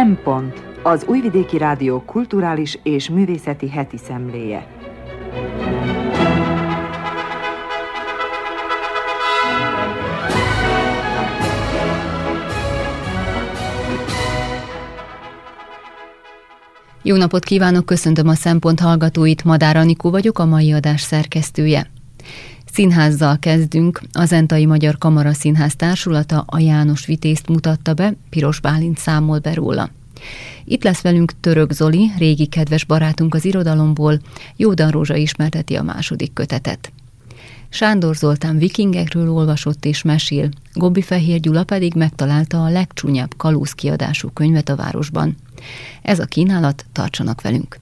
Szempont az Újvidéki Rádió kulturális és művészeti heti szemléje. Jó napot kívánok, köszöntöm a Szempont hallgatóit, Madár Anikó vagyok, a mai adás szerkesztője. Színházzal kezdünk. Az Entai Magyar Kamara Színház Társulata a János Vitézt mutatta be, Piros Bálint számol be róla. Itt lesz velünk Török Zoli, régi kedves barátunk az irodalomból, Jódan Rózsa ismerteti a második kötetet. Sándor Zoltán vikingekről olvasott és mesél, Gobbi Fehér Gyula pedig megtalálta a legcsúnyabb kalóz kiadású könyvet a városban. Ez a kínálat, tartsanak velünk!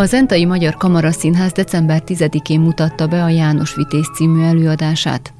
A Zentai Magyar Kamara Színház december 10-én mutatta be a János Vitéz című előadását.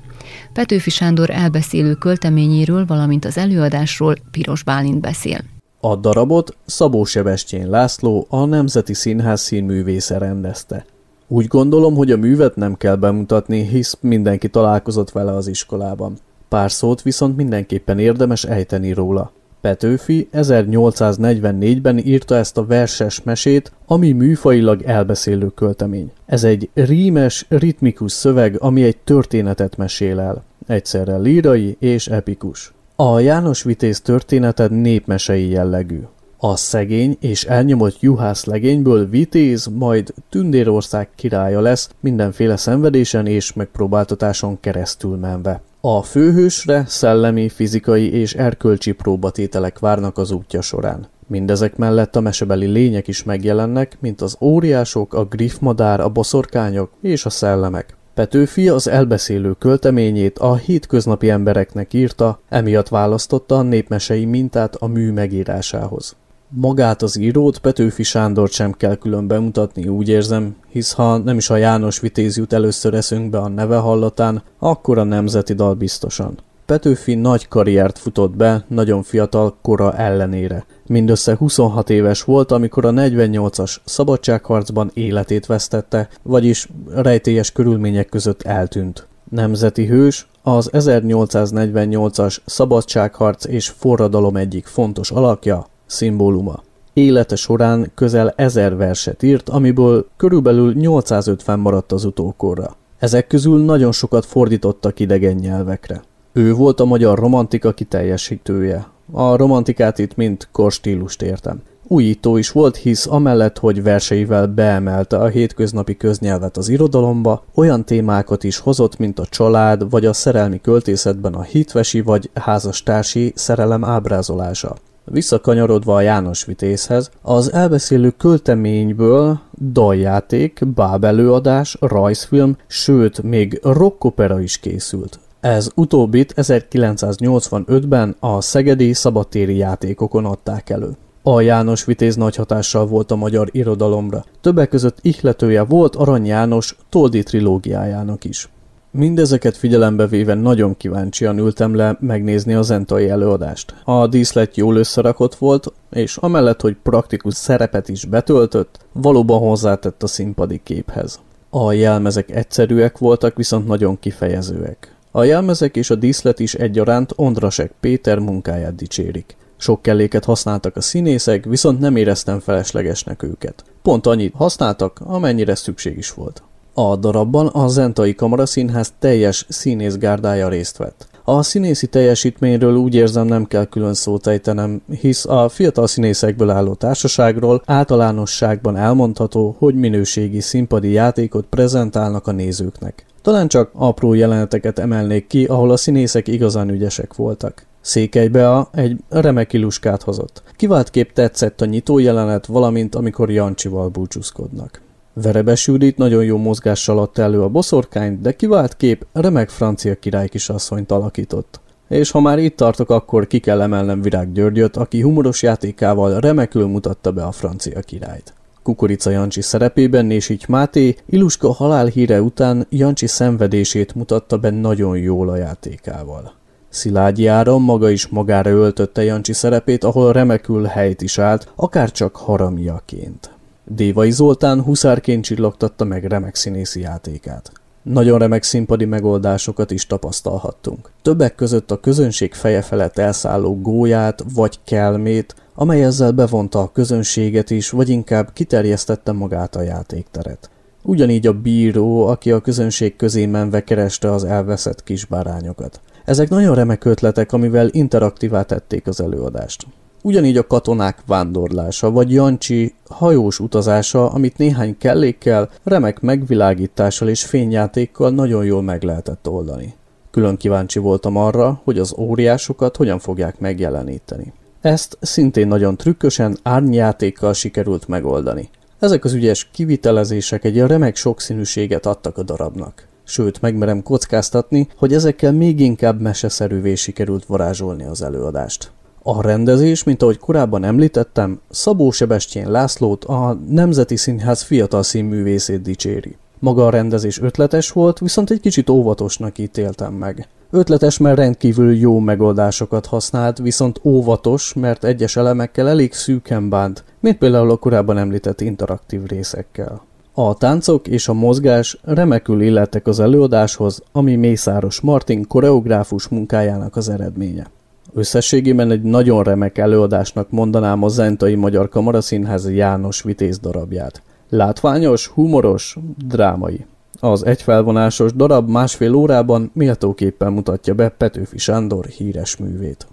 Petőfi Sándor elbeszélő költeményéről, valamint az előadásról Piros Bálint beszél. A darabot Szabó Sebestyén László, a Nemzeti Színház színművésze rendezte. Úgy gondolom, hogy a művet nem kell bemutatni, hisz mindenki találkozott vele az iskolában. Pár szót viszont mindenképpen érdemes ejteni róla. Petőfi 1844-ben írta ezt a verses mesét, ami műfajilag elbeszélő költemény. Ez egy rímes, ritmikus szöveg, ami egy történetet mesél el. Egyszerre lírai és epikus. A János Vitéz története népmesei jellegű. A szegény és elnyomott juhász legényből vitéz, majd Tündérország királya lesz, mindenféle szenvedésen és megpróbáltatáson keresztül menve. A főhősre szellemi, fizikai és erkölcsi próbatételek várnak az útja során. Mindezek mellett a mesebeli lények is megjelennek, mint az óriások, a griffmadár, a boszorkányok és a szellemek. Petőfi az elbeszélő költeményét a hétköznapi embereknek írta, emiatt választotta a népmesei mintát a mű megírásához. Magát az írót Petőfi Sándor sem kell külön bemutatni, úgy érzem, hisz ha nem is a János Vitéz jut először eszünkbe a neve hallatán, akkor a nemzeti dal biztosan. Petőfi nagy karriert futott be, nagyon fiatal kora ellenére. Mindössze 26 éves volt, amikor a 48-as szabadságharcban életét vesztette, vagyis rejtélyes körülmények között eltűnt. Nemzeti hős, az 1848-as szabadságharc és forradalom egyik fontos alakja, szimbóluma. Élete során közel ezer verset írt, amiből körülbelül 850 maradt az utókorra. Ezek közül nagyon sokat fordítottak idegen nyelvekre. Ő volt a magyar romantika kiteljesítője. A romantikát itt mind korstílust értem. Újító is volt, hisz amellett, hogy verseivel beemelte a hétköznapi köznyelvet az irodalomba, olyan témákat is hozott, mint a család, vagy a szerelmi költészetben a hitvesi vagy házastársi szerelem ábrázolása. Visszakanyarodva a János Vitézhez, az elbeszélő költeményből daljáték, bábelőadás, rajzfilm, sőt, még rockopera is készült. Ez utóbbit 1985-ben a Szegedi Szabadtéri játékokon adták elő. A János Vitéz nagy hatással volt a magyar irodalomra. Többek között ihletője volt Arany János Toldi trilógiájának is. Mindezeket figyelembe véve nagyon kíváncsian ültem le megnézni a zentai előadást. A díszlet jól összerakott volt, és amellett, hogy praktikus szerepet is betöltött, valóban hozzátett a színpadi képhez. A jelmezek egyszerűek voltak, viszont nagyon kifejezőek. A jelmezek és a díszlet is egyaránt Ondrasek Péter munkáját dicsérik. Sok kelléket használtak a színészek, viszont nem éreztem feleslegesnek őket. Pont annyit használtak, amennyire szükség is volt. A darabban a Zentai Kamaraszínház teljes színészgárdája részt vett. A színészi teljesítményről úgy érzem nem kell külön szót ejtenem, hisz a fiatal színészekből álló társaságról általánosságban elmondható, hogy minőségi színpadi játékot prezentálnak a nézőknek. Talán csak apró jeleneteket emelnék ki, ahol a színészek igazán ügyesek voltak. Székelybe a egy remek iluskát hozott. Kivált kép tetszett a nyitó jelenet, valamint amikor Jancsival búcsúzkodnak. Verebes Judit nagyon jó mozgással adta elő a boszorkányt, de kivált kép remek francia király kisasszonyt alakított. És ha már itt tartok, akkor ki kell emelnem Virág Györgyöt, aki humoros játékával remekül mutatta be a francia királyt. Kukorica Jancsi szerepében így Máté Iluska halálhíre után Jancsi szenvedését mutatta be nagyon jól a játékával. Szilágyi Áron maga is magára öltötte Jancsi szerepét, ahol remekül helyt is állt, akár csak haramiaként. Dévai Zoltán huszárként csillogtatta meg remek színészi játékát. Nagyon remek színpadi megoldásokat is tapasztalhattunk. Többek között a közönség feje felett elszálló gólyát vagy kelmét, amely ezzel bevonta a közönséget is, vagy inkább kiterjesztette magát a játékteret. Ugyanígy a bíró, aki a közönség közé menve kereste az elveszett kisbárányokat. Ezek nagyon remek ötletek, amivel interaktívá tették az előadást. Ugyanígy a katonák vándorlása, vagy Jancsi hajós utazása, amit néhány kellékkel, remek megvilágítással és fényjátékkal nagyon jól meg lehetett oldani. Külön kíváncsi voltam arra, hogy az óriásokat hogyan fogják megjeleníteni. Ezt szintén nagyon trükkösen árnyjátékkal sikerült megoldani. Ezek az ügyes kivitelezések egy remek sokszínűséget adtak a darabnak. Sőt, megmerem kockáztatni, hogy ezekkel még inkább meseszerűvé sikerült varázsolni az előadást. A rendezés, mint ahogy korábban említettem, Szabó Sebestyén Lászlót, a Nemzeti Színház fiatal színművészét dicséri. Maga a rendezés ötletes volt, viszont egy kicsit óvatosnak ítéltem meg. Ötletes, mert rendkívül jó megoldásokat használt, viszont óvatos, mert egyes elemekkel elég szűken bánt, mint például a korábban említett interaktív részekkel. A táncok és a mozgás remekül illettek az előadáshoz, ami Mészáros Martin koreográfus munkájának az eredménye. Összességében egy nagyon remek előadásnak mondanám a Zentai Magyar Kamaraszínház János Vitéz darabját. Látványos, humoros, drámai. Az egyfelvonásos darab másfél órában méltóképpen mutatja be Petőfi Sándor híres művét.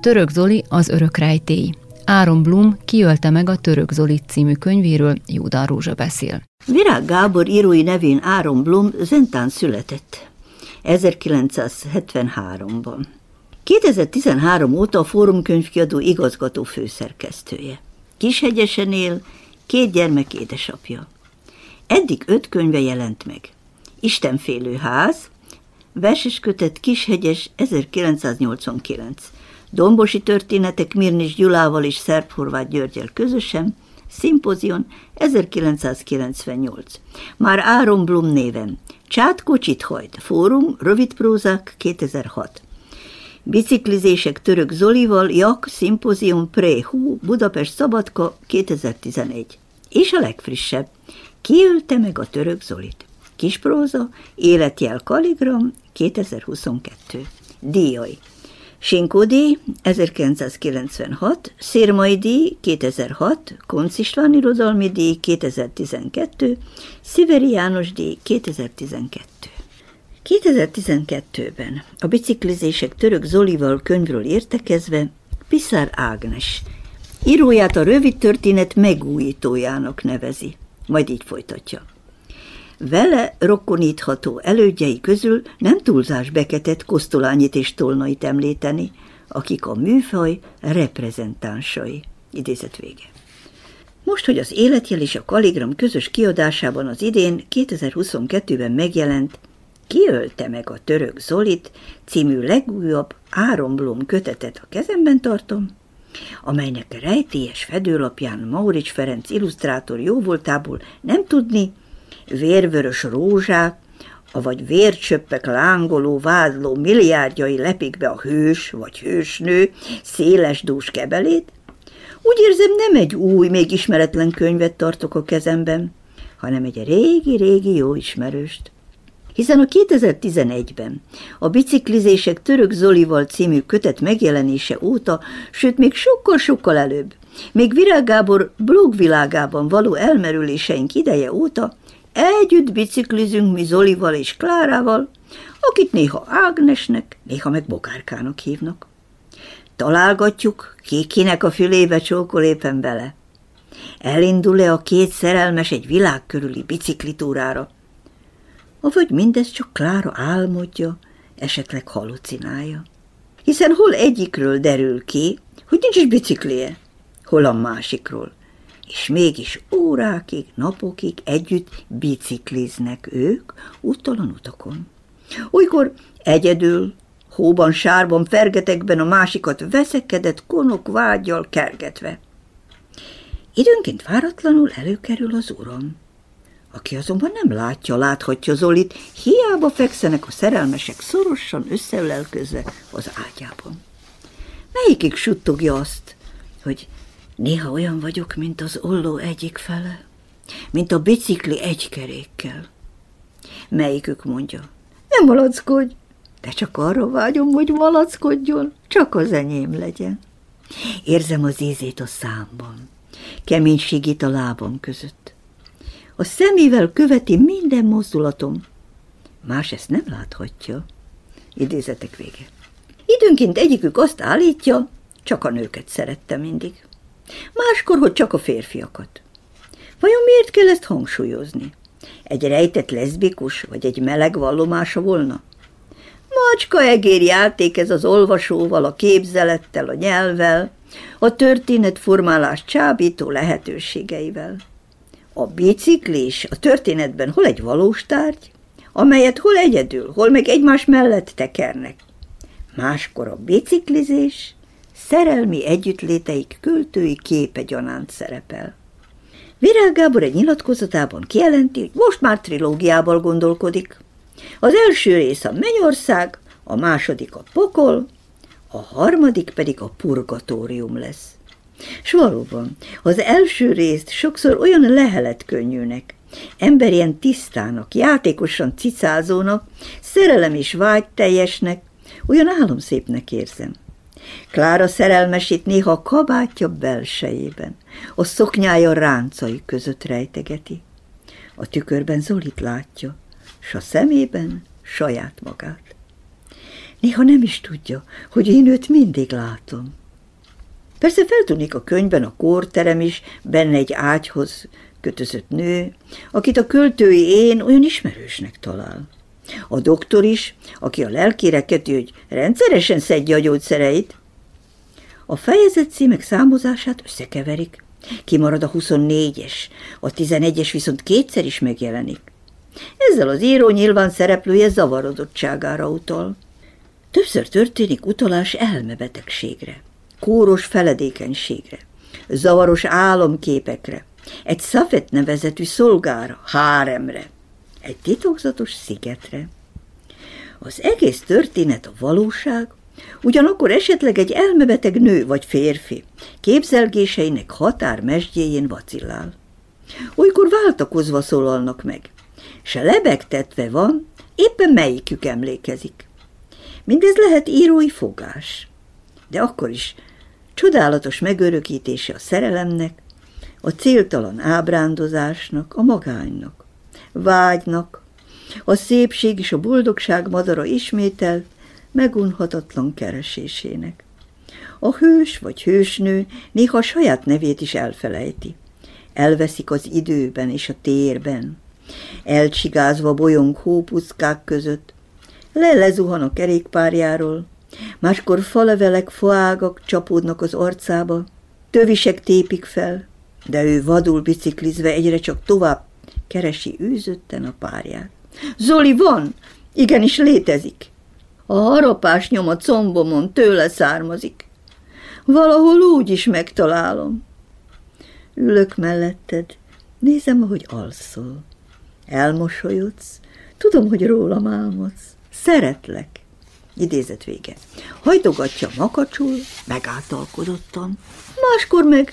Török Zoli az örök rejtély. Áron Blum kiölte meg a Török Zoli című könyvéről, Júda Rózsa beszél. Virág Gábor írói nevén Áron Blum Zentán született 1973-ban. 2013 óta a Fórumkönyvkiadó igazgató főszerkesztője. Kishegyesen él, két gyermek édesapja. Eddig öt könyve jelent meg. Istenfélő ház, verses kötet Kishegyes 1989, Dombosi történetek Mirnis Gyulával és Szerb-Horváth Györgyel közösen, Szimpozion 1998. Már Áron Blum néven. Csát kocsit hajt. Fórum, rövidprózák 2006. Biciklizések Török Zolival, Jak, Szimpozium Préhú, Budapest Szabadka 2011. És a legfrissebb. Kiölte meg a Török Zolit. Kispróza, Életjel Kaligram 2022. Díjai. Sinkó díj 1996, Szirmai díj 2006, Konc István irodalmi díj 2012, Sziveri János díj 2012. 2012-ben a biciklizések török Zolival könyvről értekezve Piszár Ágnes íróját a rövid történet megújítójának nevezi, majd így folytatja. Vele rokkonítható elődjei közül nem túlzás Beketet, Kosztolányit és Tolnait említeni, akik a műfaj reprezentánsai. Idézet vége. Most, hogy az életjel és a kaligram közös kiadásában az idén 2022-ben megjelent Kiölte meg a török Zolit című legújabb Áron Blum kötetet a kezemben tartom, amelynek rejtélyes fedőlapján Maurics Ferenc illusztrátor jóvoltából nem tudni, vérvörös rózsák, avagy vércsöppek lángoló, vádló milliárdjai lepik be a hős vagy hősnő széles dús kebelét, úgy érzem, nem egy új, még ismeretlen könyvet tartok a kezemben, hanem egy régi-régi jó ismerőst. Hiszen a 2011-ben a Biciklizések Török Zolival című kötet megjelenése óta, sőt még sokkal-sokkal előbb, még Virág Gábor blogvilágában való elmerüléseink ideje óta Együtt biciklizünk mi Zolival és Klárával, akit néha Ágnesnek, néha meg Bokárkának hívnak. Találgatjuk, ki kinek a fülébe csókol éppen bele. Elindul-e a két szerelmes egy világ körüli biciklitúrára? Avagy mindez csak Klára álmodja, esetleg halucinálja. Hiszen hol egyikről derül ki, hogy nincs is biciklie, hol a másikról, és mégis órákig, napokig együtt bicikliznek ők úttalan utakon. Olykor egyedül, hóban, sárban, fergetekben a másikat veszekedett konok vágyjal kergetve. Időnként váratlanul előkerül az uram, aki azonban nem látja, láthatja Zolit, hiába fekszenek a szerelmesek szorosan összeölelközve az ágyában. Melyikig suttogja azt, hogy Néha olyan vagyok, mint az olló egyik fele, mint a bicikli egy kerékkel. Melyikük mondja, nem malackodj, de csak arra vágyom, hogy malackodjon, csak az enyém legyen. Érzem az ízét a számban, keménységét a lábam között. A szemével követi minden mozdulatom. Más ezt nem láthatja. Idézetek vége. Időnként egyikük azt állítja, csak a nőket szerette mindig máskor, hogy csak a férfiakat. Vajon miért kell ezt hangsúlyozni? Egy rejtett leszbikus, vagy egy meleg vallomása volna? Macska egér játék ez az olvasóval, a képzelettel, a nyelvvel, a történetformálás csábító lehetőségeivel. A biciklis a történetben hol egy valós tárgy, amelyet hol egyedül, hol meg egymás mellett tekernek. Máskor a biciklizés szerelmi együttléteik költői képe gyanánt szerepel. Virág Gábor egy nyilatkozatában kijelenti, hogy most már trilógiával gondolkodik. Az első rész a Mennyország, a második a pokol, a harmadik pedig a purgatórium lesz. S valóban, az első részt sokszor olyan lehelet könnyűnek, emberien tisztának, játékosan cicázónak, szerelem és vágy teljesnek, olyan álomszépnek érzem. Klára szerelmesít néha kabátja belsejében, a szoknyája ráncai között rejtegeti. A tükörben Zolit látja, s a szemében saját magát. Néha nem is tudja, hogy én őt mindig látom. Persze feltűnik a könyvben a kórterem is, benne egy ágyhoz kötözött nő, akit a költői én olyan ismerősnek talál. A doktor is, aki a lelkére köti, hogy rendszeresen szedje a gyógyszereit, a fejezet címek számozását összekeverik. Kimarad a 24-es, a 11-es viszont kétszer is megjelenik. Ezzel az író nyilván szereplője zavarodottságára utal. Többször történik utalás elmebetegségre, kóros feledékenységre, zavaros álomképekre, egy Szafet nevezetű szolgára, háremre, egy titokzatos szigetre. Az egész történet a valóság, ugyanakkor esetleg egy elmebeteg nő vagy férfi képzelgéseinek határ mesdjéjén vacillál. Olykor váltakozva szólalnak meg, s lebegtetve van, éppen melyikük emlékezik. Mindez lehet írói fogás, de akkor is csodálatos megörökítése a szerelemnek, a céltalan ábrándozásnak, a magánynak, vágynak, a szépség és a boldogság madara ismétel megunhatatlan keresésének. A hős vagy hősnő néha a saját nevét is elfelejti. Elveszik az időben és a térben. Elcsigázva bolyong hópuszkák között, le-lezuhan a kerékpárjáról, máskor falevelek, foágak csapódnak az arcába, tövisek tépik fel, de ő vadul biciklizve egyre csak tovább keresi űzötten a párját. Zoli van, igenis létezik. A harapás nyom a combomon tőle származik. Valahol úgy is megtalálom. Ülök melletted, nézem, ahogy alszol. Elmosolyodsz, tudom, hogy rólam álmodsz. Szeretlek. Idézet vége. Hajtogatja makacsul, megáltalkodottan. Máskor meg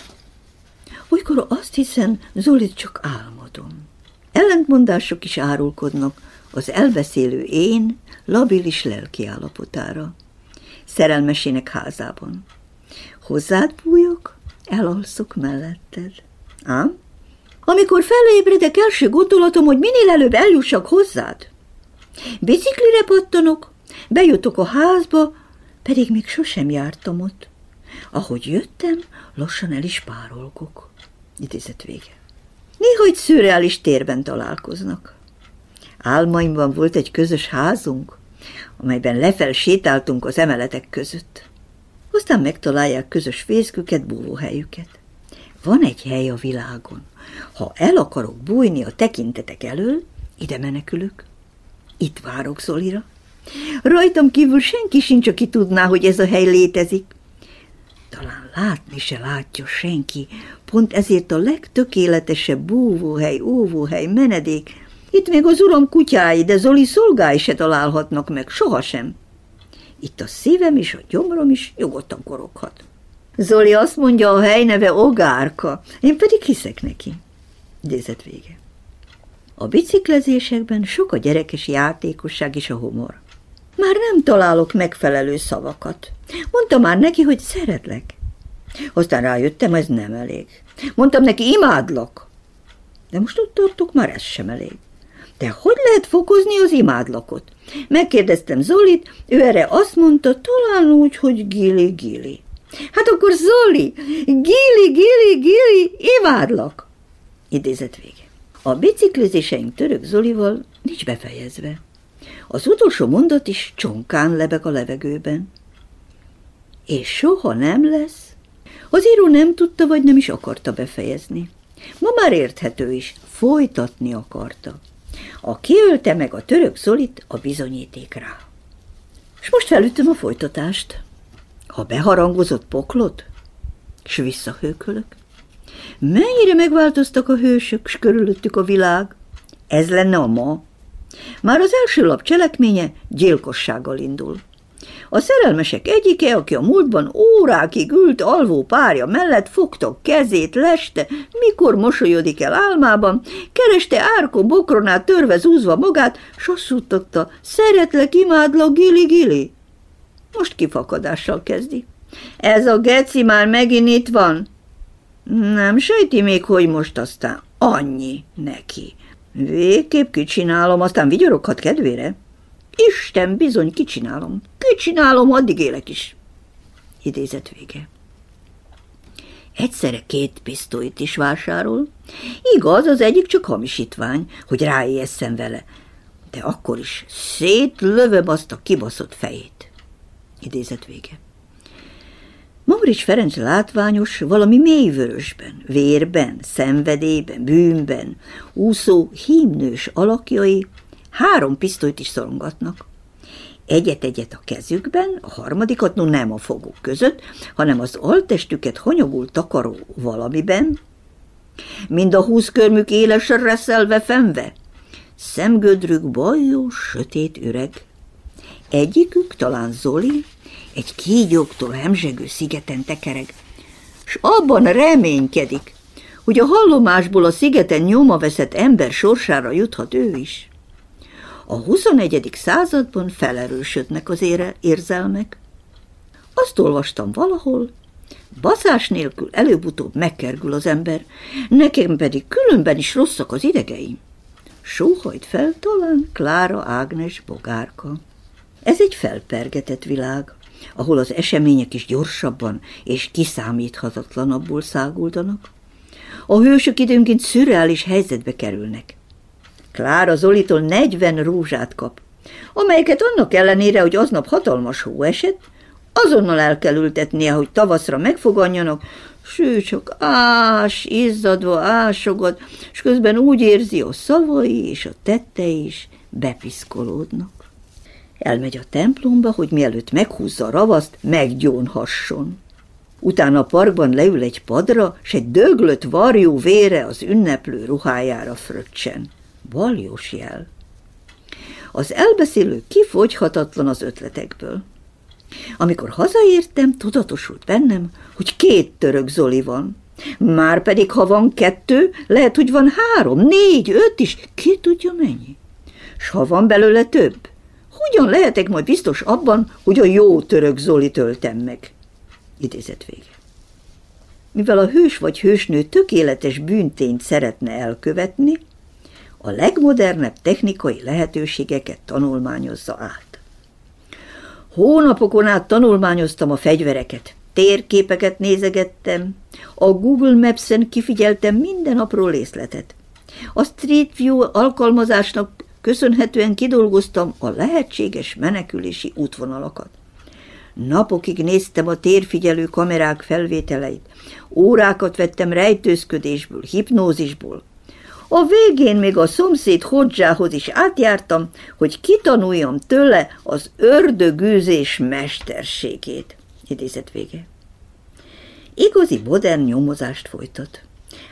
Olykor azt hiszem, Zolit csak álmodom. Ellentmondások is árulkodnak az elbeszélő én labilis lelki állapotára. Szerelmesének házában. Hozzád bújok, elalszok melletted. Ám? Amikor felébredek, első gondolatom, hogy minél előbb eljussak hozzád. Biciklire pattanok, bejutok a házba, pedig még sosem jártam ott. Ahogy jöttem, lassan el is párolgok. Idézet vége. Néha egy szürreális térben találkoznak. Álmaimban volt egy közös házunk, amelyben lefel sétáltunk az emeletek között. Aztán megtalálják közös fészküket, búvóhelyüket. Van egy hely a világon. Ha el akarok bújni a tekintetek elől, ide menekülök. Itt várok Zolira. Rajtam kívül senki sincs, aki tudná, hogy ez a hely létezik. Talán látni se látja senki, pont ezért a legtökéletesebb búvóhely, óvóhely, menedék. Itt még az uram kutyái, de Zoli szolgái se találhatnak meg, sohasem. Itt a szívem is, a gyomrom is nyugodtan koroghat. Zoli azt mondja, a hely neve Ogárka, én pedig hiszek neki. Idézet vége. A biciklezésekben sok a gyerekes játékosság és a humor. Már nem találok megfelelő szavakat. Mondtam már neki, hogy szeretlek. Aztán rájöttem, ez nem elég. Mondtam neki, imádlak. De most ott tartok, már ez sem elég. De hogy lehet fokozni az imádlakot? Megkérdeztem Zolit, ő erre azt mondta, talán úgy, hogy gili, gili. Hát akkor Zoli, gili, gili, gili, imádlak. Idézet vége. A biciklizéseink török Zolival nincs befejezve. Az utolsó mondat is csonkán lebeg a levegőben. És soha nem lesz. Az író nem tudta, vagy nem is akarta befejezni. Ma már érthető is, folytatni akarta. A kiölte meg a török szolit, a bizonyíték rá. És most felütöm a folytatást. Ha beharangozott poklot, s visszahőkölök. Mennyire megváltoztak a hősök, s körülöttük a világ. Ez lenne a ma, már az első lap cselekménye gyilkossággal indul. A szerelmesek egyike, aki a múltban órákig ült alvó párja mellett, fogta kezét, leste, mikor mosolyodik el álmában, kereste árkó bokronát törve zúzva magát, s azt szeretlek, imádlak, gili-gili. Most kifakadással kezdi. Ez a geci már megint itt van. Nem sejti még, hogy most aztán annyi neki. Végképp kicsinálom, aztán vigyoroghat kedvére. Isten, bizony kicsinálom. Kicsinálom, addig élek is. Idézet vége. Egyszerre két pisztolyt is vásárol. Igaz, az egyik csak hamisítvány, hogy ráéjesszem vele. De akkor is szétlövöm azt a kibaszott fejét. Idézet vége. Maurics Ferenc látványos valami mélyvörösben, vérben, szenvedélyben, bűnben, úszó hímnős alakjai három pisztolyt is szorongatnak. egyet-egyet a kezükben, a harmadikat no nem a foguk között, hanem az altestüket hanyagul takaró valamiben, mind a húszkörmük élesen reszelve fenve, szemgödrük bajós, sötét üreg. Egyikük, talán Zoli, egy kígyóktól hemzsegő szigeten tekereg, s abban reménykedik, hogy a hallomásból a szigeten nyoma veszett ember sorsára juthat ő is. A 21. században felerősödnek az ére érzelmek. Azt olvastam valahol, baszás nélkül előbb-utóbb megkergül az ember, nekem pedig különben is rosszak az idegeim. Sóhajt fel talán Klára Ágnes bogárka. Ez egy felpergetett világ, ahol az események is gyorsabban és kiszámíthatatlanabbul száguldanak. A hősök időnként szürreális helyzetbe kerülnek. Klára Zolitól 40 rózsát kap, amelyeket annak ellenére, hogy aznap hatalmas hó esett, azonnal el kell ültetnie, hogy tavaszra megfoganjanak, ső, csak ás, izzadva ásogad, és közben úgy érzi, a szavai és a tettei is bepiszkolódnak. Elmegy a templomba, hogy mielőtt meghúzza a ravaszt, meggyónhasson. Utána a parkban leül egy padra, s egy döglött varjú vére az ünneplő ruhájára fröccsen. Baljós jel. Az elbeszélő kifogyhatatlan az ötletekből. Amikor hazaértem, tudatosult bennem, hogy két török Zoli van. Már pedig, ha van kettő, lehet, hogy van három, négy, öt is, ki tudja mennyi. S ha van belőle több, hogyan lehetek majd biztos abban, hogy a jó török Zoli töltem meg? Idézet vége. Mivel a hős vagy hősnő tökéletes bűntényt szeretne elkövetni, a legmodernebb technikai lehetőségeket tanulmányozza át. Hónapokon át tanulmányoztam a fegyvereket, térképeket nézegettem, a Google Maps-en kifigyeltem minden apró részletet. A Street View alkalmazásnak köszönhetően kidolgoztam a lehetséges menekülési útvonalakat. Napokig néztem a térfigyelő kamerák felvételeit, órákat vettem rejtőzködésből, hipnózisból, a végén még a szomszéd hodzsához is átjártam, hogy kitanuljam tőle az ördögűzés mesterségét. Idézet vége. Igazi modern nyomozást folytat.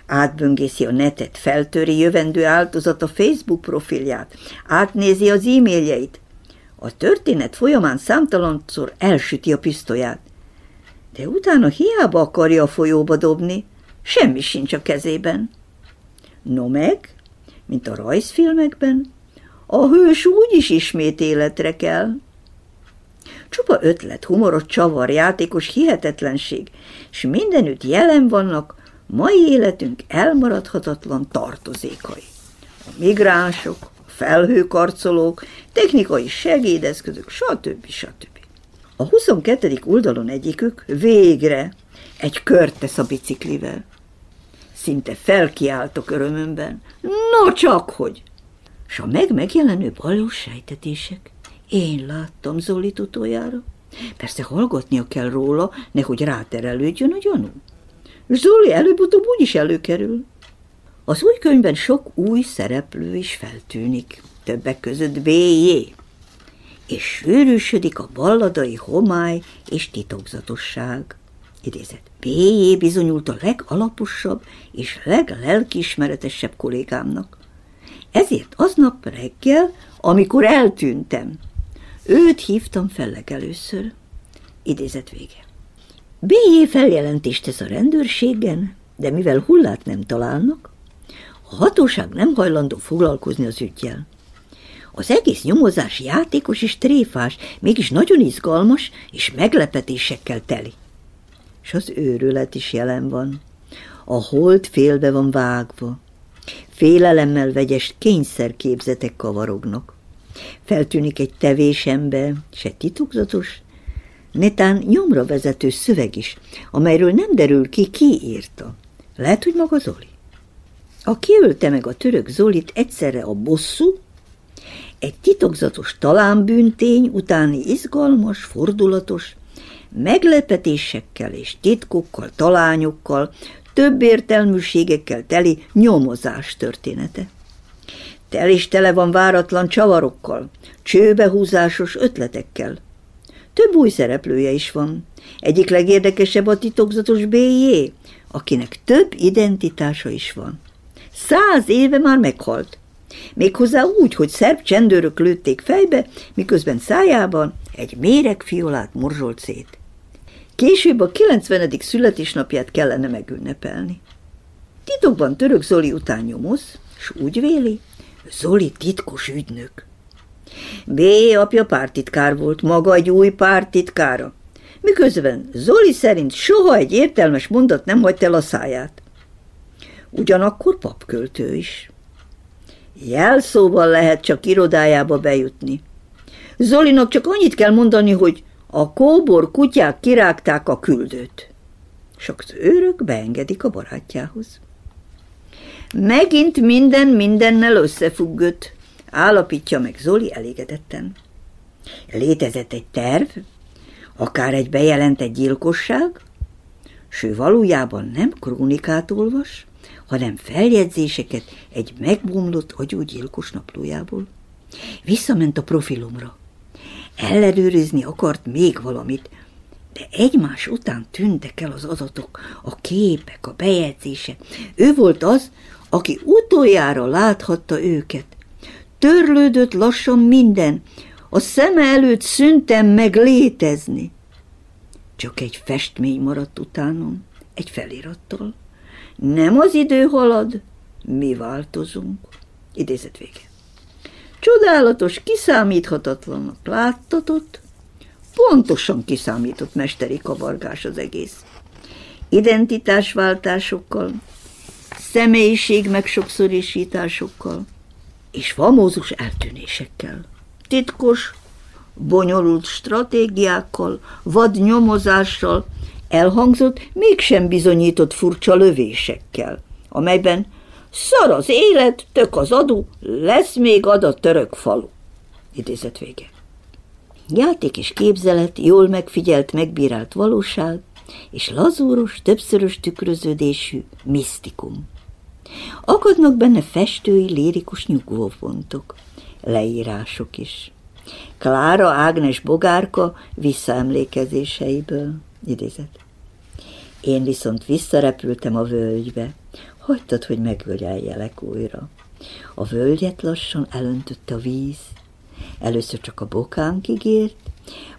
Átböngészi a netet, feltöri jövendő áldozat a Facebook profilját, átnézi az e-mailjeit. A történet folyamán számtalanszor elsüti a pisztolyát. De utána hiába akarja a folyóba dobni, semmi sincs a kezében. No meg, mint a rajzfilmekben, a hős úgy is ismét életre kell. Csupa ötlet, humorot, csavar, játékos hihetetlenség, és mindenütt jelen vannak mai életünk elmaradhatatlan tartozékai. A migránsok, a felhőkarcolók, technikai segédeszközök, stb. stb. A 22. oldalon egyikük végre egy kört tesz a biciklivel. Szinte felkiáltok örömömben. No csak hogy! S a meg megjelenő baljós sejtetések. Én láttam Zolit utoljára. Persze hallgatnia kell róla, nehogy ráterelődjön a gyanú. Zoli előbb-utóbb úgyis előkerül. Az új könyvben sok új szereplő is feltűnik, többek között B.J. És sűrűsödik a balladai homály és titokzatosság idézet. B.J. bizonyult a legalaposabb és leglelkiismeretesebb kollégámnak. Ezért aznap reggel, amikor eltűntem, őt hívtam fel legelőször. Idézet vége. B.J. feljelentést tesz a rendőrségen, de mivel hullát nem találnak, a hatóság nem hajlandó foglalkozni az ügyjel. Az egész nyomozás játékos és tréfás, mégis nagyon izgalmas és meglepetésekkel teli és az őrület is jelen van. A hold félbe van vágva. Félelemmel vegyes kényszerképzetek kavarognak. Feltűnik egy tevésembe, se titokzatos, netán nyomra vezető szöveg is, amelyről nem derül ki, ki írta. Lehet, hogy maga Zoli. A kiölte meg a török Zolit egyszerre a bosszú, egy titokzatos talánbűntény utáni izgalmas, fordulatos, meglepetésekkel és titkokkal, talányokkal, több értelműségekkel teli nyomozás története. tel is tele van váratlan csavarokkal, csőbehúzásos ötletekkel. Több új szereplője is van. Egyik legérdekesebb a titokzatos B.J., akinek több identitása is van. Száz éve már meghalt. Méghozzá úgy, hogy szerb csendőrök lőtték fejbe, miközben szájában egy méregfiolát morzsolt szét. Később a 90. születésnapját kellene megünnepelni. Titokban török Zoli után nyomoz, s úgy véli, Zoli titkos ügynök. B. apja pártitkár volt, maga egy új pártitkára. Miközben Zoli szerint soha egy értelmes mondat nem hagyta el a száját. Ugyanakkor papköltő is. Jelszóval lehet csak irodájába bejutni. Zolinak csak annyit kell mondani, hogy a kóbor kutyák kirágták a küldőt. Sok az őrök beengedik a barátjához. Megint minden mindennel összefüggött, állapítja meg Zoli elégedetten. Létezett egy terv, akár egy bejelentett gyilkosság, s ő valójában nem krónikát olvas, hanem feljegyzéseket egy megbomlott agyú gyilkos naplójából. Visszament a profilomra. Ellenőrizni akart még valamit, de egymás után tűntek el az adatok, a képek, a bejegyzések. Ő volt az, aki utoljára láthatta őket. Törlődött lassan minden, a szeme előtt szüntem meg létezni. Csak egy festmény maradt utánom, egy felirattal. Nem az idő halad, mi változunk. Idézet vége. Csodálatos, kiszámíthatatlanak láttatott, pontosan kiszámított mesteri kavargás az egész. Identitásváltásokkal, személyiség megsokszorisításokkal és famózus eltűnésekkel. Titkos, bonyolult stratégiákkal, vad nyomozással, elhangzott, mégsem bizonyított furcsa lövésekkel, amelyben szar az élet, tök az adó, lesz még ad a török falu. Idézet vége. Játék és képzelet, jól megfigyelt, megbírált valóság, és lazúros, többszörös tükröződésű misztikum. Akadnak benne festői, lérikus nyugvópontok, leírások is. Klára Ágnes Bogárka visszaemlékezéseiből idézet. Én viszont visszarepültem a völgybe, hagytad, hogy megöljeljelek újra. A völgyet lassan elöntötte a víz, először csak a bokánkig ért,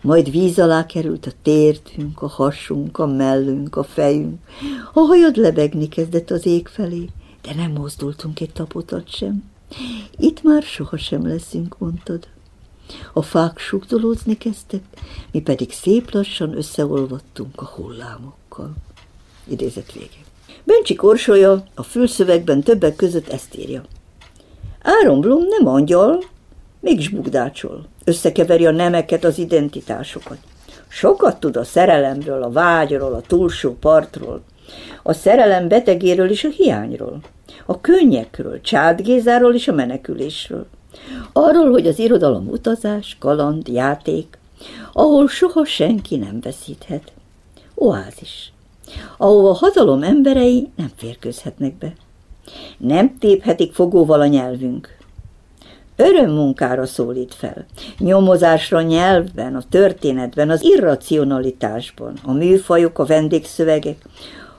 majd víz alá került a tértünk, a hasunk, a mellünk, a fejünk. A hajad lebegni kezdett az ég felé, de nem mozdultunk egy tapotat sem. Itt már sohasem leszünk, mondtad. A fák sugdolózni kezdtek, mi pedig szép lassan összeolvadtunk a hullámokkal. Idézet vége. Bencsi korsolya a fülszövegben többek között ezt írja. Áron Blum nem angyal, mégis bugdácsol. Összekeveri a nemeket, az identitásokat. Sokat tud a szerelemről, a vágyról, a túlsó partról, a szerelem betegéről és a hiányról, a könnyekről, Csád Gézáról és a menekülésről. Arról, hogy az irodalom utazás, kaland, játék, ahol soha senki nem veszíthet. Oázis, ahova hatalom emberei nem férkőzhetnek be. Nem téphetik fogóval a nyelvünk. Örömmunkára szólít fel, nyomozásra nyelvben, a történetben, az irracionalitásban, a műfajok, a vendégszövegek,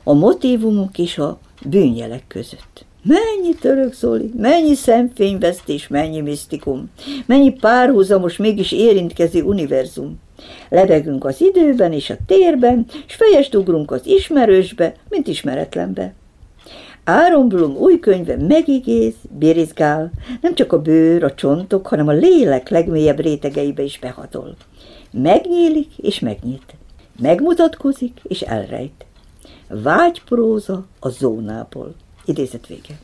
a motivumok és a bűnjelek között. Mennyi török Zoli, mennyi szemfényvesztés, mennyi misztikum, mennyi párhuzamos, mégis érintkező univerzum. Lebegünk az időben és a térben, s fejest ugrunk az ismerősbe, mint ismeretlenbe. Áron Blum új könyve megigéz, birizgál, nem csak a bőr, a csontok, hanem a lélek legmélyebb rétegeibe is behatol. Megnyílik és megnyit. Megmutatkozik és elrejt. Vágypróza a zónából. Idézet vége.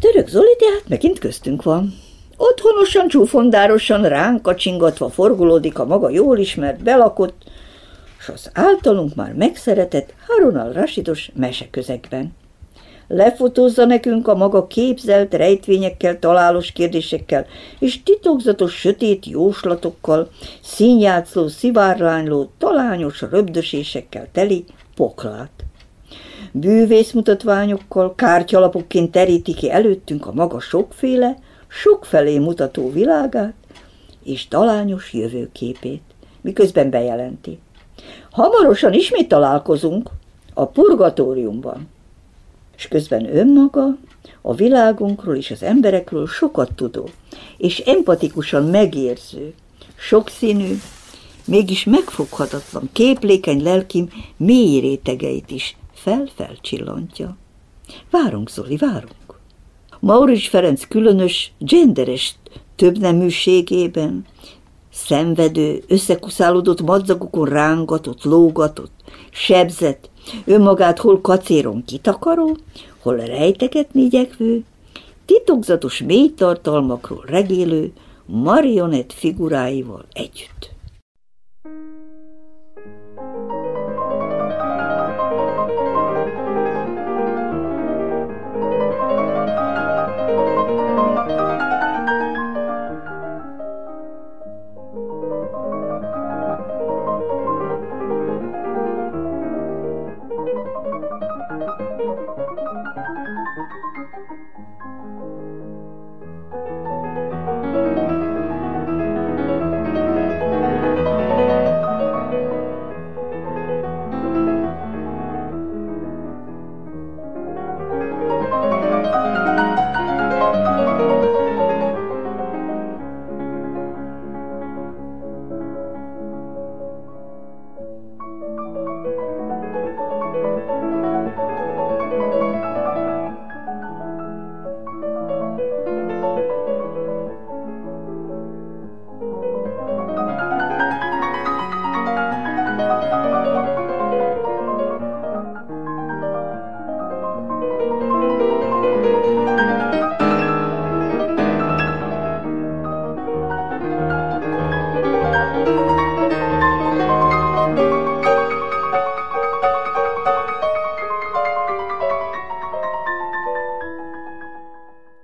Török Zoli tehát megint köztünk van. Otthonosan, csúfondárosan, ránk kacsingatva forgulódik a maga jól ismert, belakott, s az általunk már megszeretett Harun al-Rasidos meseközegben. Lefotózza nekünk a maga képzelt rejtvényekkel, találós kérdésekkel és titokzatos sötét jóslatokkal, színjátszó, szivárlányló, talányos röbdösésekkel teli poklát bűvészmutatványokkal, kártyalapokként teríti ki előttünk a maga sokféle, sokfelé mutató világát és talányos jövőképét, miközben bejelenti. Hamarosan ismét találkozunk a purgatóriumban. És közben önmaga a világunkról és az emberekről sokat tudó, és empatikusan megérző, sokszínű, mégis megfoghatatlan, képlékeny lelkim mély rétegeit is fel-felcsillantja. Várunk, Zoli, várunk. Maurics Ferenc különös, genderes többneműségében, szenvedő, összekuszálódott madzagokon rángatott, lógatott, sebzett, önmagát hol kacéron kitakaró, hol rejtegetni igyekvő, titokzatos mély tartalmakról regélő marionett figuráival együtt.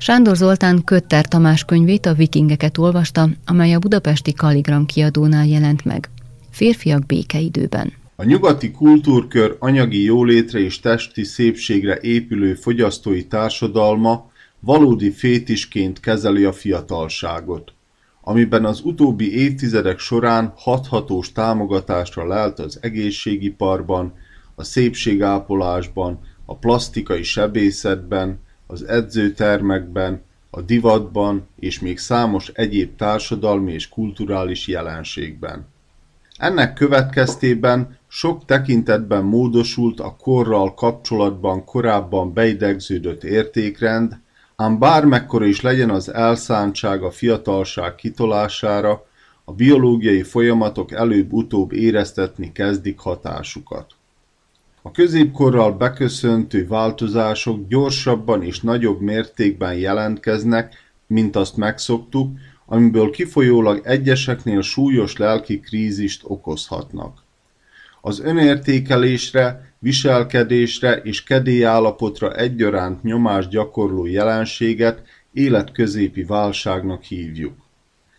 Sándor Zoltán Kötter Tamás könyvét a vikingeket olvasta, amely a budapesti Kaligram kiadónál jelent meg. Férfiak békeidőben. A nyugati kultúrkör anyagi jólétre és testi szépségre épülő fogyasztói társadalma valódi fétisként kezeli a fiatalságot, amiben az utóbbi évtizedek során hathatós támogatásra lelt az egészségiparban, a szépségápolásban, a plastikai sebészetben, az edzőtermekben, a divatban és még számos egyéb társadalmi és kulturális jelenségben. Ennek következtében sok tekintetben módosult a korral kapcsolatban korábban beidegződött értékrend, ám bármekkora is legyen az elszántság a fiatalság kitolására, a biológiai folyamatok előbb-utóbb éreztetni kezdik hatásukat. A középkorral beköszöntő változások gyorsabban és nagyobb mértékben jelentkeznek, mint azt megszoktuk, amiből kifolyólag egyeseknél súlyos lelki krízist okozhatnak. Az önértékelésre, viselkedésre és kedélyállapotra egyaránt nyomást gyakorló jelenséget életközépi válságnak hívjuk.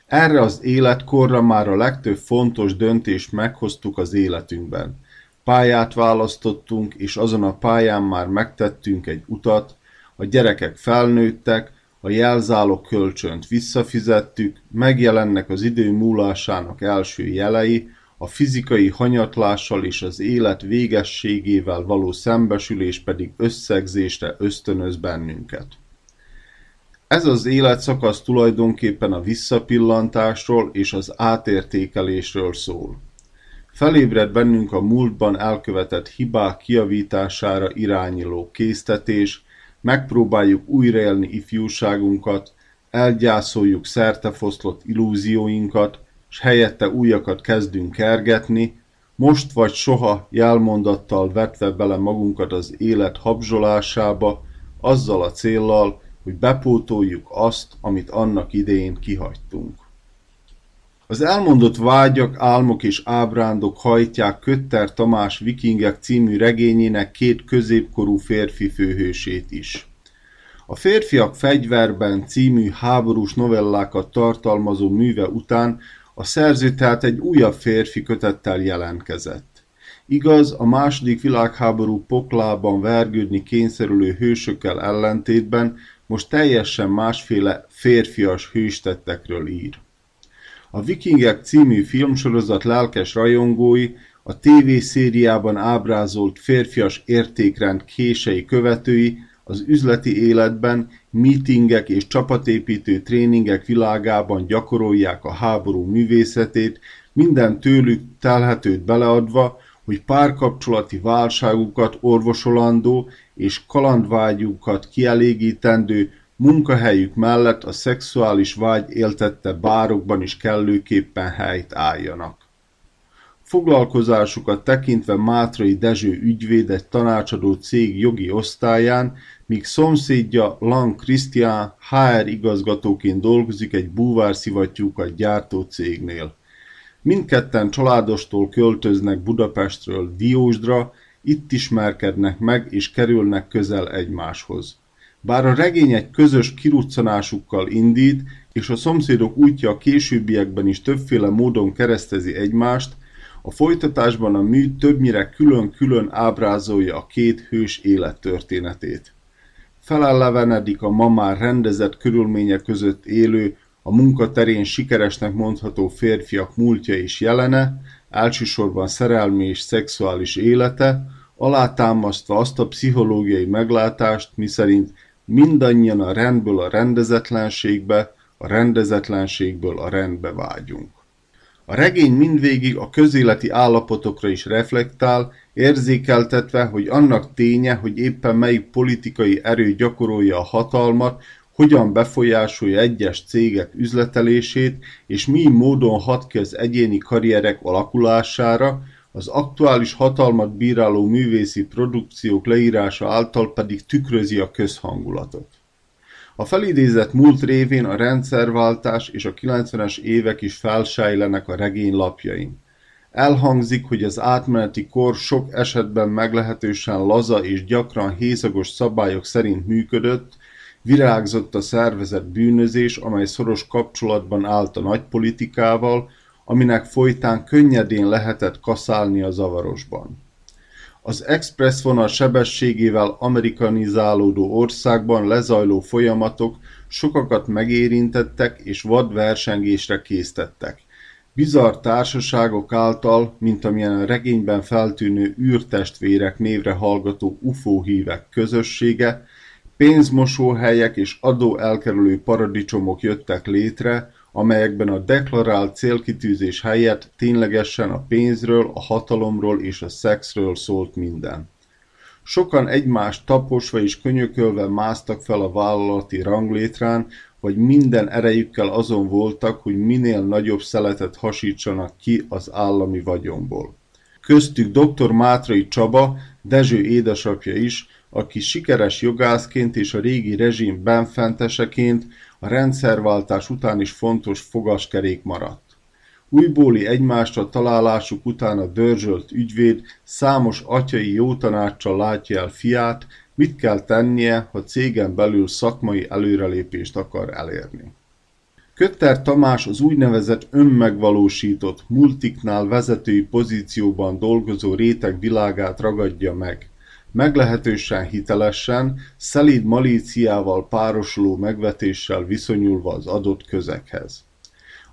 Erre az életkorra már a legtöbb fontos döntést meghoztuk az életünkben. Pályát választottunk, és azon a pályán már megtettünk egy utat, a gyerekek felnőttek, a jelzálog kölcsönt visszafizettük, megjelennek az idő múlásának első jelei, a fizikai hanyatlással és az élet végességével való szembesülés pedig összegzésre ösztönöz bennünket. Ez az életszakasz tulajdonképpen a visszapillantásról és az átértékelésről szól. Felébred bennünk a múltban elkövetett hibák kiavítására irányuló késztetés, megpróbáljuk újraélni ifjúságunkat, elgyászoljuk szertefoszlott illúzióinkat, s helyette újakat kezdünk kergetni, most vagy soha jelmondattal vetve bele magunkat az élet habzsolásába, azzal a céllal, hogy bepótoljuk azt, amit annak idején kihagytunk. Az elmondott vágyak, álmok és ábrándok hajtják Kötter Tamás Vikingek című regényének két középkorú férfi főhősét is. A Férfiak fegyverben című háborús novellákat tartalmazó műve után a szerző tehát egy újabb férfi kötettel jelentkezett. Igaz, a második világháború poklában vergődni kényszerülő hősökkel ellentétben most teljesen másféle férfias hőstettekről ír. A Vikingek című filmsorozat lelkes rajongói a TV-szériában ábrázolt férfias értékrend kései követői az üzleti életben, meetingek és csapatépítő tréningek világában gyakorolják a háború művészetét, minden tőlük telhetőt beleadva, hogy párkapcsolati válságukat orvosolandó és kalandvágyukat kielégítendő munkahelyük mellett a szexuális vágy éltette bárokban is kellőképpen helyt álljanak. Foglalkozásukat tekintve Mátrai Dezső ügyvéd egy tanácsadó cég jogi osztályán, míg szomszédja Lang Christian HR igazgatóként dolgozik egy búvárszivattyúkat gyártó cégnél. Mindketten családostól költöznek Budapestről Diósdra, itt ismerkednek meg és kerülnek közel egymáshoz. Bár a regény egy közös kiruccanásukkal indít, és a szomszédok útja a későbbiekben is többféle módon keresztezi egymást, a folytatásban a mű többnyire külön-külön ábrázolja a két hős élettörténetét. Felellevenedik a ma már rendezett körülmények között élő, a munkaterén sikeresnek mondható férfiak múltja és jelene, elsősorban szerelmi és szexuális élete, alátámasztva azt a pszichológiai meglátást, miszerint mindannyian a rendből a rendezetlenségbe, a rendezetlenségből a rendbe vágyunk. A regény mindvégig a közéleti állapotokra is reflektál, érzékeltetve, hogy annak ténye, hogy éppen melyik politikai erő gyakorolja a hatalmat, hogyan befolyásolja egyes cégek üzletelését, és mi módon hat ki az egyéni karrierek alakulására, az aktuális hatalmat bíráló művészi produkciók leírása által pedig tükrözi a közhangulatot. A felidézett múlt révén a rendszerváltás és a 90-es évek is felsejlenek a regény lapjain. Elhangzik, hogy az átmeneti kor sok esetben meglehetősen laza és gyakran hézagos szabályok szerint működött, virágzott a szervezett bűnözés, amely szoros kapcsolatban állt a nagypolitikával, aminek folytán könnyedén lehetett kaszálni a zavarosban. Az express vonal sebességével amerikanizálódó országban lezajló folyamatok sokakat megérintettek és vad versengésre késztettek. Bizarr társaságok által, mint amilyen a regényben feltűnő űrtestvérek névre hallgató UFO hívek közössége, pénzmosóhelyek és adóelkerülő paradicsomok jöttek létre, amelyekben a deklarált célkitűzés helyett ténylegesen a pénzről, a hatalomról és a szexről szólt minden. Sokan egymást taposva és könyökölve másztak fel a vállalati ranglétrán, vagy minden erejükkel azon voltak, hogy minél nagyobb szeletet hasítsanak ki az állami vagyonból. Köztük dr. Mátrai Csaba, Dezső édesapja is, aki sikeres jogászként és a régi rezsim benfenteseként a rendszerváltás után is fontos fogaskerék maradt. Újbóli egymásra találásuk után a dörzsölt ügyvéd számos atyai jótanáccsal látja el fiát, mit kell tennie, ha cégen belül szakmai előrelépést akar elérni. Kötter Tamás az úgynevezett önmegvalósított, multiknál vezetői pozícióban dolgozó réteg világát ragadja meg – meglehetősen hitelesen, szelíd malíciával párosuló megvetéssel viszonyulva az adott közekhez.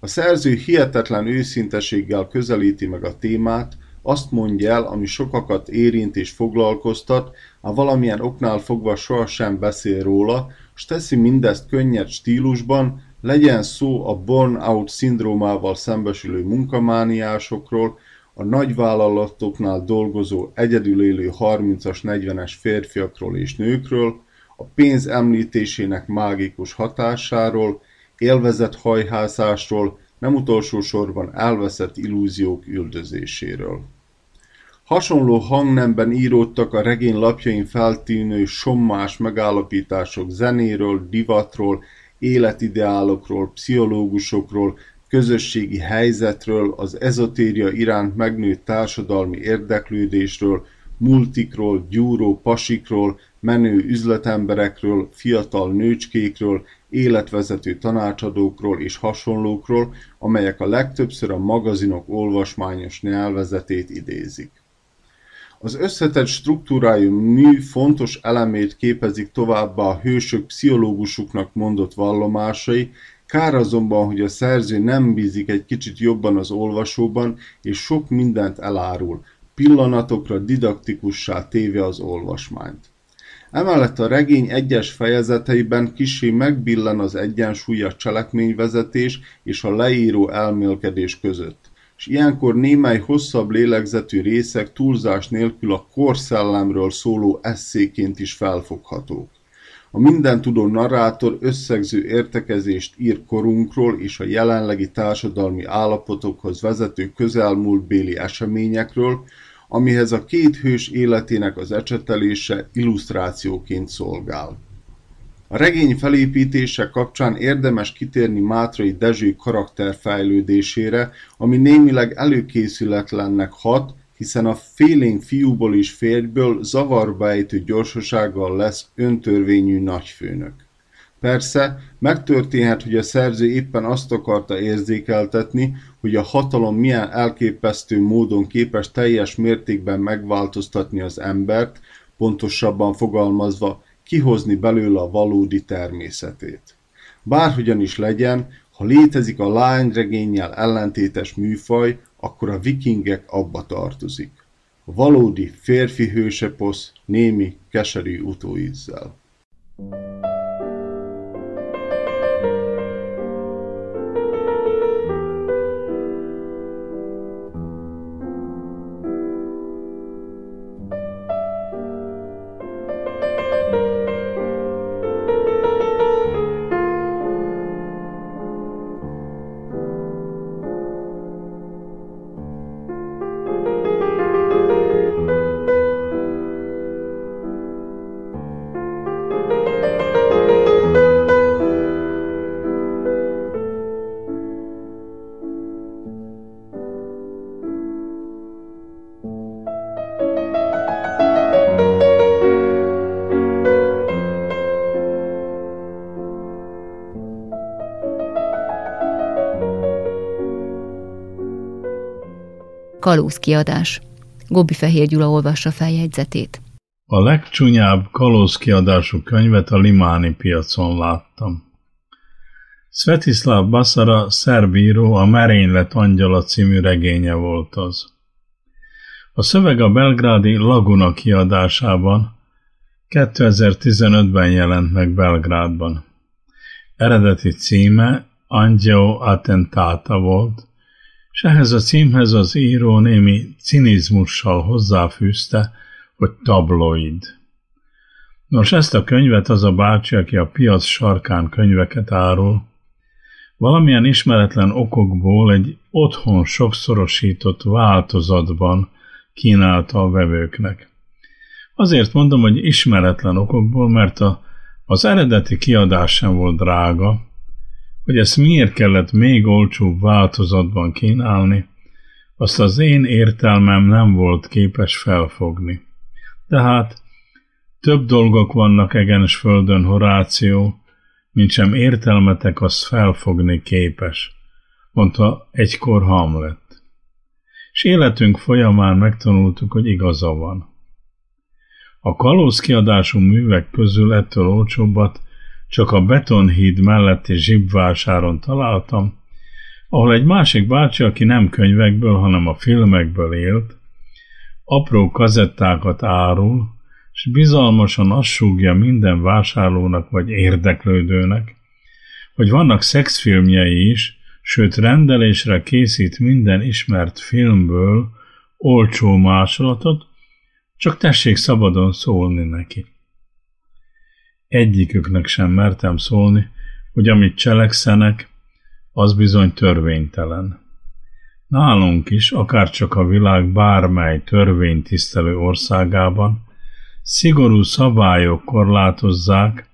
A szerző hihetetlen őszinteséggel közelíti meg a témát, azt mondja el, ami sokakat érint és foglalkoztat, a valamilyen oknál fogva sohasem beszél róla, s teszi mindezt könnyed stílusban, legyen szó a burnout szindrómával szembesülő munkamániásokról, a nagyvállalatoknál dolgozó egyedül élő 30-as 40-es férfiakról és nőkről, a pénz említésének mágikus hatásáról, élvezett hajhászásról, nem utolsó sorban elveszett illúziók üldözéséről. Hasonló hangnemben íródtak a regény lapjain feltűnő sommás megállapítások zenéről, divatról, életideálokról, pszichológusokról, közösségi helyzetről, az ezotéria iránt megnőtt társadalmi érdeklődésről, multikról, gyúró pasikról, menő üzletemberekről, fiatal nőcskékről, életvezető tanácsadókról és hasonlókról, amelyek a legtöbbször a magazinok olvasmányos nyelvezetét idézik. Az összetett struktúrájú mű fontos elemét képezik továbbá a hősök pszichológusuknak mondott vallomásai, kár azonban, hogy a szerző nem bízik egy kicsit jobban az olvasóban, és sok mindent elárul, pillanatokra didaktikussá téve az olvasmányt. Emellett a regény egyes fejezeteiben kissé megbillen az egyensúly a cselekményvezetés és a leíró elmélkedés között és ilyenkor némely hosszabb lélegzetű részek túlzás nélkül a korszellemről szóló esszéként is felfoghatók. A mindentudó narrátor összegző értekezést ír korunkról és a jelenlegi társadalmi állapotokhoz vezető közelmúltbéli eseményekről, amihez a két hős életének az ecsetelése illusztrációként szolgál. A regény felépítése kapcsán érdemes kitérni Mátrai Dezső karakterfejlődésére, ami némileg előkészületlennek hat, hiszen a félénk fiúból és férjből zavarba ejtő gyorsasággal lesz öntörvényű nagyfőnök. Persze, megtörténhet, hogy a szerző éppen azt akarta érzékeltetni, hogy a hatalom milyen elképesztő módon képes teljes mértékben megváltoztatni az embert, pontosabban fogalmazva kihozni belőle a valódi természetét. Bárhogyan is legyen, ha létezik a lányregénnyel ellentétes műfaj, akkor a vikingek abba tartozik. Valódi férfi hőseposz némi, keserű utóízzel. thank you Kalózkiadás. Gobbi Fehér Gyula olvassa feljegyzetét. A legcsúnyább kalózkiadású könyvet a Limáni piacon láttam. Svetislav Basara szerbíró a Merénylet angyala című regénye volt az. A szöveg a belgrádi Laguna kiadásában 2015-ben jelent meg Belgrádban. Eredeti címe Angio Attentata volt, és ehhez a címhez az író némi cinizmussal hozzáfűzte, hogy tabloid. Nos, ezt a könyvet az a bácsi, aki a piac sarkán könyveket árul, valamilyen ismeretlen okokból egy otthon sokszorosított változatban kínálta a vevőknek. Azért mondom, hogy ismeretlen okokból, mert a, az eredeti kiadás sem volt drága, hogy ezt miért kellett még olcsóbb változatban kínálni, azt az én értelmem nem volt képes felfogni. De hát több dolgok vannak egenes földön, Horáció, mint sem értelmetek azt felfogni képes, mondta egykor Hamlet. És életünk folyamán megtanultuk, hogy igaza van. A kalóz kiadású művek közül ettől olcsóbbat csak a betonhíd melletti zsibvásáron találtam, ahol egy másik bácsi, aki nem könyvekből, hanem a filmekből élt, apró kazettákat árul, és bizalmasan azt súgja minden vásárlónak vagy érdeklődőnek, hogy vannak szexfilmjei is, sőt rendelésre készít minden ismert filmből olcsó másolatot, csak tessék szabadon szólni neki. Egyiküknek sem mertem szólni, hogy amit cselekszenek, az bizony törvénytelen. Nálunk is, akár csak a világ bármely törvénytisztelő országában, szigorú szabályok korlátozzák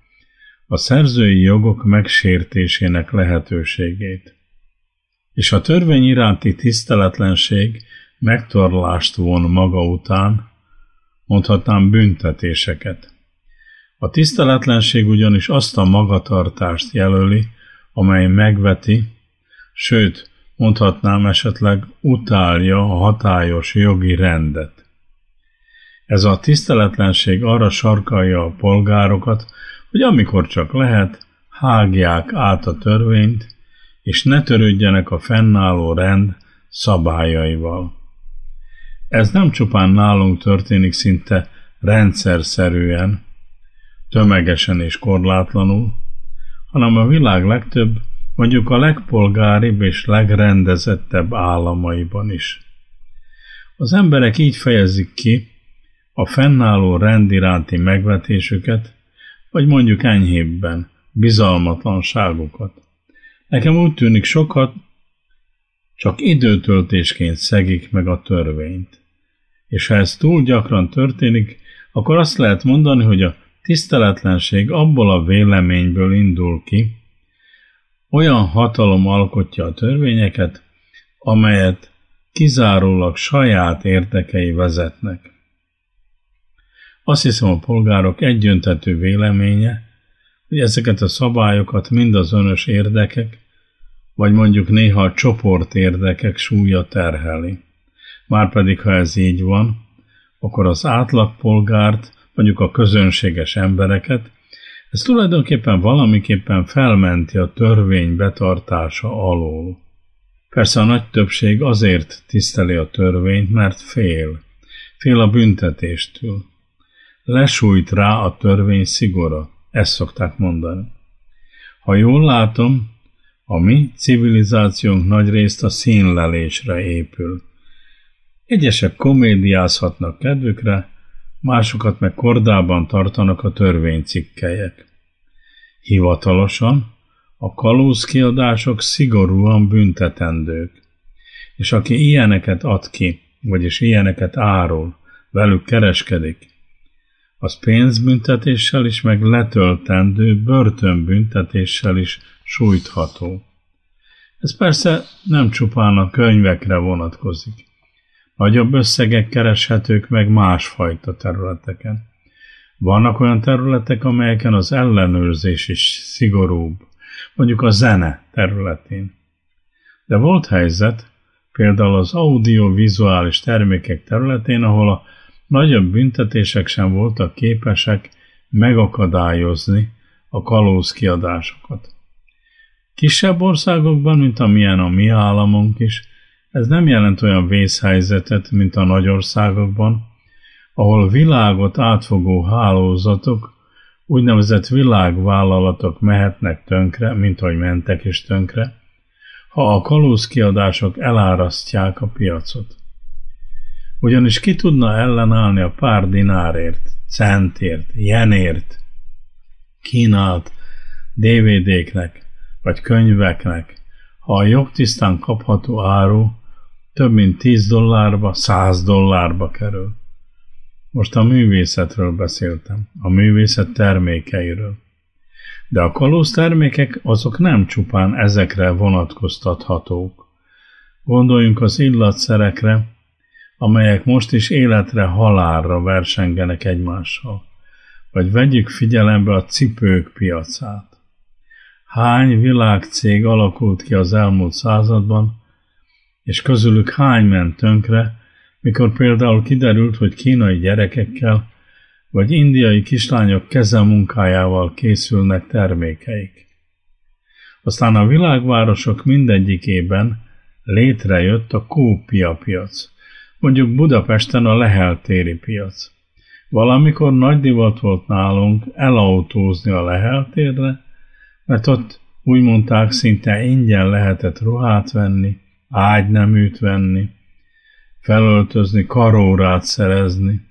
a szerzői jogok megsértésének lehetőségét. És a törvény iránti tiszteletlenség megtorlást von maga után, mondhatnám büntetéseket. A tiszteletlenség ugyanis azt a magatartást jelöli, amely megveti, sőt, mondhatnám esetleg utálja a hatályos jogi rendet. Ez a tiszteletlenség arra sarkalja a polgárokat, hogy amikor csak lehet, hágják át a törvényt, és ne törődjenek a fennálló rend szabályaival. Ez nem csupán nálunk történik szinte rendszerszerűen, tömegesen és korlátlanul, hanem a világ legtöbb, mondjuk a legpolgáribb és legrendezettebb államaiban is. Az emberek így fejezik ki a fennálló rend iránti megvetésüket, vagy mondjuk enyhébben bizalmatlanságukat. Nekem úgy tűnik sokat, csak időtöltésként szegik meg a törvényt. És ha ez túl gyakran történik, akkor azt lehet mondani, hogy a tiszteletlenség abból a véleményből indul ki, olyan hatalom alkotja a törvényeket, amelyet kizárólag saját érdekei vezetnek. Azt hiszem a polgárok egyöntető véleménye, hogy ezeket a szabályokat mind az önös érdekek, vagy mondjuk néha a csoport érdekek súlya terheli. Márpedig, ha ez így van, akkor az átlagpolgárt, mondjuk a közönséges embereket, ez tulajdonképpen valamiképpen felmenti a törvény betartása alól. Persze a nagy többség azért tiszteli a törvényt, mert fél. Fél a büntetéstől. Lesújt rá a törvény szigora, ezt szokták mondani. Ha jól látom, a mi civilizációnk nagy részt a színlelésre épül. Egyesek komédiázhatnak kedvükre, másokat meg kordában tartanak a törvénycikkelyek. Hivatalosan a kalózkiadások szigorúan büntetendők, és aki ilyeneket ad ki, vagyis ilyeneket árul, velük kereskedik, az pénzbüntetéssel is, meg letöltendő börtönbüntetéssel is sújtható. Ez persze nem csupán a könyvekre vonatkozik. Nagyobb összegek kereshetők meg másfajta területeken. Vannak olyan területek, amelyeken az ellenőrzés is szigorúbb, mondjuk a zene területén. De volt helyzet, például az audiovizuális termékek területén, ahol a nagyobb büntetések sem voltak képesek megakadályozni a kalózkiadásokat. Kisebb országokban, mint amilyen a mi államunk is, ez nem jelent olyan vészhelyzetet, mint a nagy országokban, ahol világot átfogó hálózatok, úgynevezett világvállalatok mehetnek tönkre, mint ahogy mentek is tönkre, ha a kalózkiadások elárasztják a piacot. Ugyanis ki tudna ellenállni a pár dinárért, centért, jenért kínált DVD-knek vagy könyveknek, ha a jogtisztán kapható áru több mint 10 dollárba, 100 dollárba kerül. Most a művészetről beszéltem, a művészet termékeiről. De a kalóz termékek azok nem csupán ezekre vonatkoztathatók. Gondoljunk az illatszerekre, amelyek most is életre halálra versengenek egymással. Vagy vegyük figyelembe a cipők piacát. Hány világcég alakult ki az elmúlt században, és közülük hány ment tönkre, mikor például kiderült, hogy kínai gyerekekkel vagy indiai kislányok kezemunkájával készülnek termékeik. Aztán a világvárosok mindegyikében létrejött a kópia piac, mondjuk Budapesten a leheltéri piac. Valamikor nagy divat volt nálunk elautózni a leheltérre, mert ott úgy mondták, szinte ingyen lehetett ruhát venni, ágyneműt venni, felöltözni, karórát szerezni.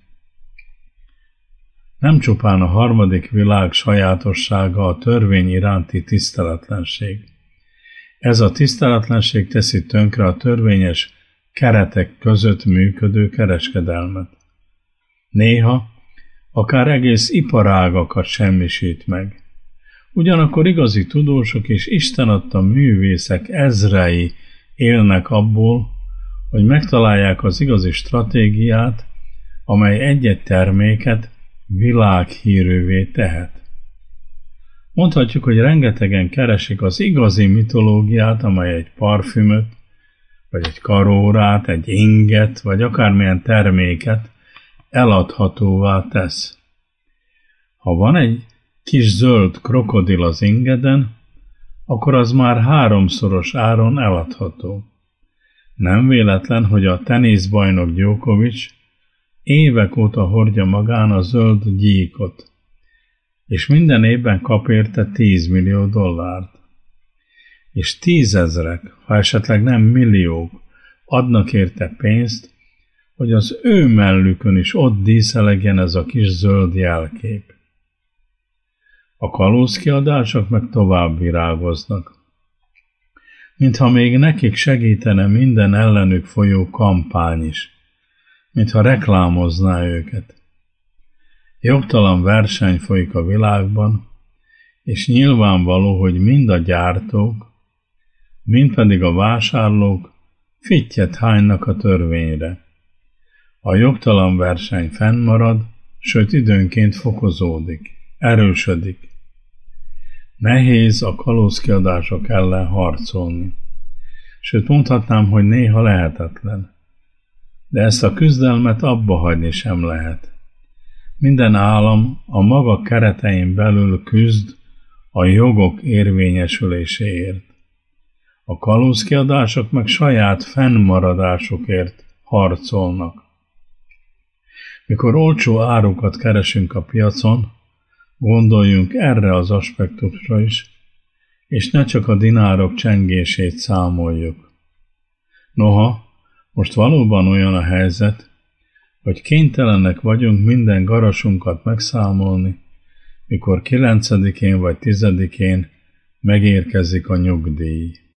Nem csupán a harmadik világ sajátossága a törvény iránti tiszteletlenség. Ez a tiszteletlenség teszi tönkre a törvényes keretek között működő kereskedelmet. Néha akár egész iparágakat semmisít meg. Ugyanakkor igazi tudósok és Isten adta művészek ezrei élnek abból, hogy megtalálják az igazi stratégiát, amely egy-egy terméket világhírűvé tehet. Mondhatjuk, hogy rengetegen keresik az igazi mitológiát, amely egy parfümöt, vagy egy karórát, egy inget, vagy akármilyen terméket eladhatóvá tesz. Ha van egy kis zöld krokodil az ingeden, akkor az már háromszoros áron eladható. Nem véletlen, hogy a teniszbajnok Djokovic évek óta hordja magán a zöld gyíkot, és minden évben kap érte 10 millió dollárt. És tízezrek, ha esetleg nem milliók, adnak érte pénzt, hogy az ő mellükön is ott díszelegjen ez a kis zöld jelkép. A kalózkiadások meg tovább virágoznak. Mintha még nekik segítene minden ellenük folyó kampány is, mintha reklámozná őket. Jogtalan verseny folyik a világban, és nyilvánvaló, hogy mind a gyártók, mind pedig a vásárlók fittyet hánynak a törvényre. A jogtalan verseny fennmarad, sőt időnként fokozódik, erősödik. Nehéz a kalózkiadások ellen harcolni. Sőt, mondhatnám, hogy néha lehetetlen. De ezt a küzdelmet abba hagyni sem lehet. Minden állam a maga keretein belül küzd a jogok érvényesüléséért. A kalózkiadások meg saját fennmaradásukért harcolnak. Mikor olcsó árukat keresünk a piacon, gondoljunk erre az aspektusra is, és ne csak a dinárok csengését számoljuk. Noha, most valóban olyan a helyzet, hogy kénytelenek vagyunk minden garasunkat megszámolni, mikor kilencedikén vagy tizedikén megérkezik a nyugdíj.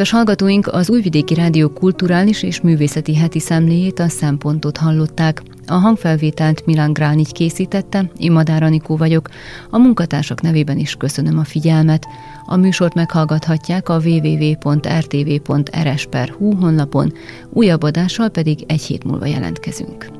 Kedves hallgatóink, az Újvidéki Rádió kulturális és művészeti heti szemléjét a szempontot hallották. A hangfelvételt Milán Gránigy készítette, én Madár Anikó vagyok. A munkatársak nevében is köszönöm a figyelmet. A műsort meghallgathatják a www.rtv.rs.hu honlapon, újabb adással pedig egy hét múlva jelentkezünk.